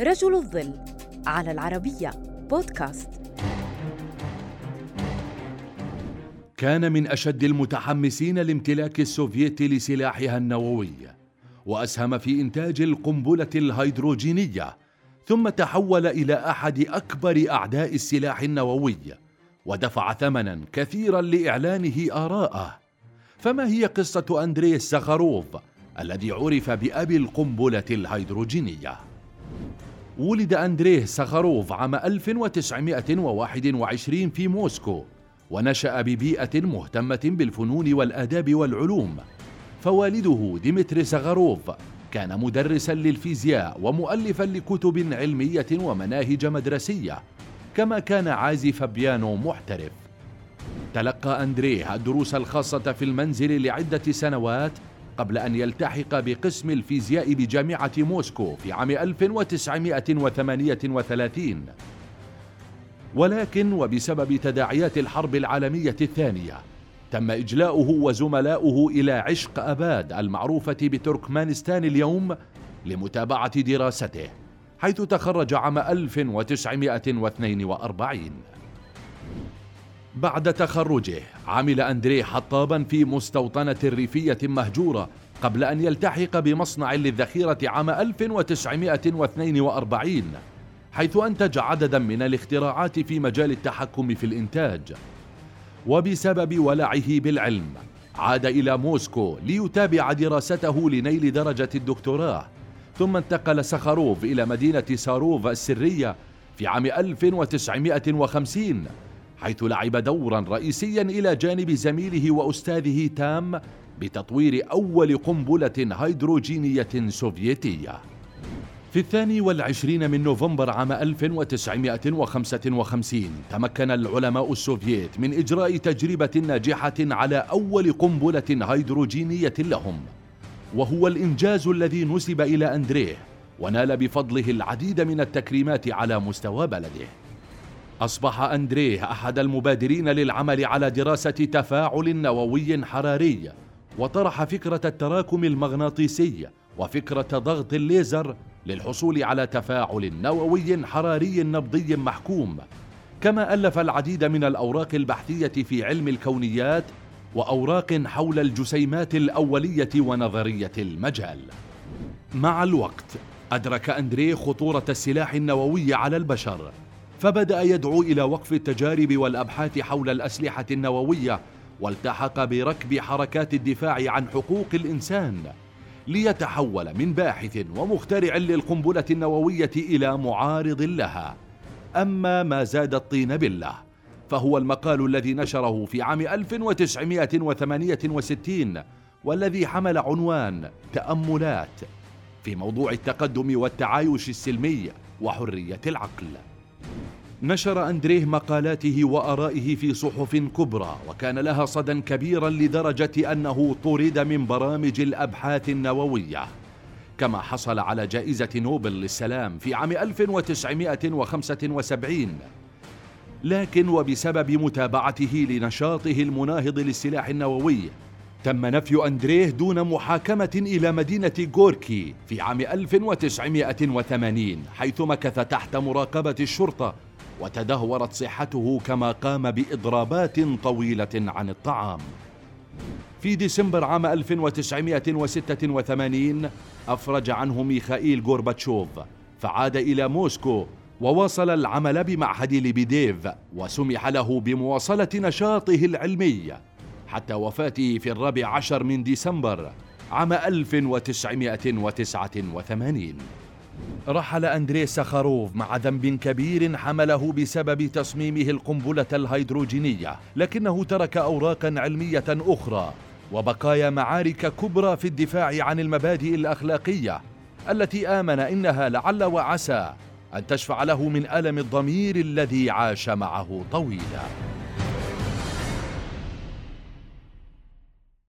رجل الظل على العربية بودكاست كان من أشد المتحمسين لامتلاك السوفييت لسلاحها النووي وأسهم في إنتاج القنبلة الهيدروجينية ثم تحول إلى أحد أكبر أعداء السلاح النووي ودفع ثمنا كثيرا لإعلانه آراءه فما هي قصة أندري ساخاروف الذي عرف بأبي القنبلة الهيدروجينية؟ ولد أندريه ساخاروف عام 1921 في موسكو ونشأ ببيئة مهتمة بالفنون والآداب والعلوم. فوالده ديمتري ساخاروف كان مدرسا للفيزياء ومؤلفا لكتب علمية ومناهج مدرسية كما كان عازف بيانو محترف. تلقى أندريه الدروس الخاصة في المنزل لعدة سنوات قبل أن يلتحق بقسم الفيزياء بجامعة موسكو في عام 1938 ولكن وبسبب تداعيات الحرب العالمية الثانية تم إجلاؤه وزملاؤه إلى عشق أباد المعروفة بتركمانستان اليوم لمتابعة دراسته حيث تخرج عام 1942 بعد تخرجه عمل أندريه حطابا في مستوطنة ريفية مهجورة قبل أن يلتحق بمصنع للذخيرة عام 1942 حيث أنتج عددا من الاختراعات في مجال التحكم في الإنتاج. وبسبب ولعه بالعلم عاد إلى موسكو ليتابع دراسته لنيل درجة الدكتوراه ثم انتقل سخروف إلى مدينة ساروف السرية في عام 1950 حيث لعب دورا رئيسيا إلى جانب زميله وأستاذه تام بتطوير أول قنبلة هيدروجينية سوفيتية. في الثاني والعشرين من نوفمبر عام 1955 تمكن العلماء السوفييت من إجراء تجربة ناجحة على أول قنبلة هيدروجينية لهم وهو الإنجاز الذي نسب إلى أندريه ونال بفضله العديد من التكريمات على مستوى بلده. أصبح أندريه أحد المبادرين للعمل على دراسة تفاعل نووي حراري وطرح فكرة التراكم المغناطيسي وفكرة ضغط الليزر للحصول على تفاعل نووي حراري نبضي محكوم. كما ألف العديد من الأوراق البحثية في علم الكونيات وأوراق حول الجسيمات الأولية ونظرية المجال. مع الوقت أدرك أندريه خطورة السلاح النووي على البشر. فبدأ يدعو إلى وقف التجارب والأبحاث حول الأسلحة النووية والتحق بركب حركات الدفاع عن حقوق الإنسان ليتحول من باحث ومخترع للقنبلة النووية إلى معارض لها. أما ما زاد الطين بالله فهو المقال الذي نشره في عام 1968 والذي حمل عنوان تأملات في موضوع التقدم والتعايش السلمي وحرية العقل. نشر أندريه مقالاته وآرائه في صحف كبرى وكان لها صدى كبيرا لدرجة أنه طرد من برامج الأبحاث النووية. كما حصل على جائزة نوبل للسلام في عام 1975 لكن وبسبب متابعته لنشاطه المناهض للسلاح النووي تم نفي أندريه دون محاكمة إلى مدينة غوركي في عام 1980 حيث مكث تحت مراقبة الشرطة وتدهورت صحته كما قام بإضرابات طويلة عن الطعام. في ديسمبر عام 1986 أفرج عنه ميخائيل غورباتشوف فعاد إلى موسكو وواصل العمل بمعهد ليبيديف وسمح له بمواصلة نشاطه العلمي حتى وفاته في الرابع عشر من ديسمبر عام 1989 رحل أندري ساخاروف مع ذنب كبير حمله بسبب تصميمه القنبلة الهيدروجينية لكنه ترك أوراقا علمية أخرى وبقايا معارك كبرى في الدفاع عن المبادئ الأخلاقية التي آمن إنها لعل وعسى أن تشفع له من ألم الضمير الذي عاش معه طويلاً.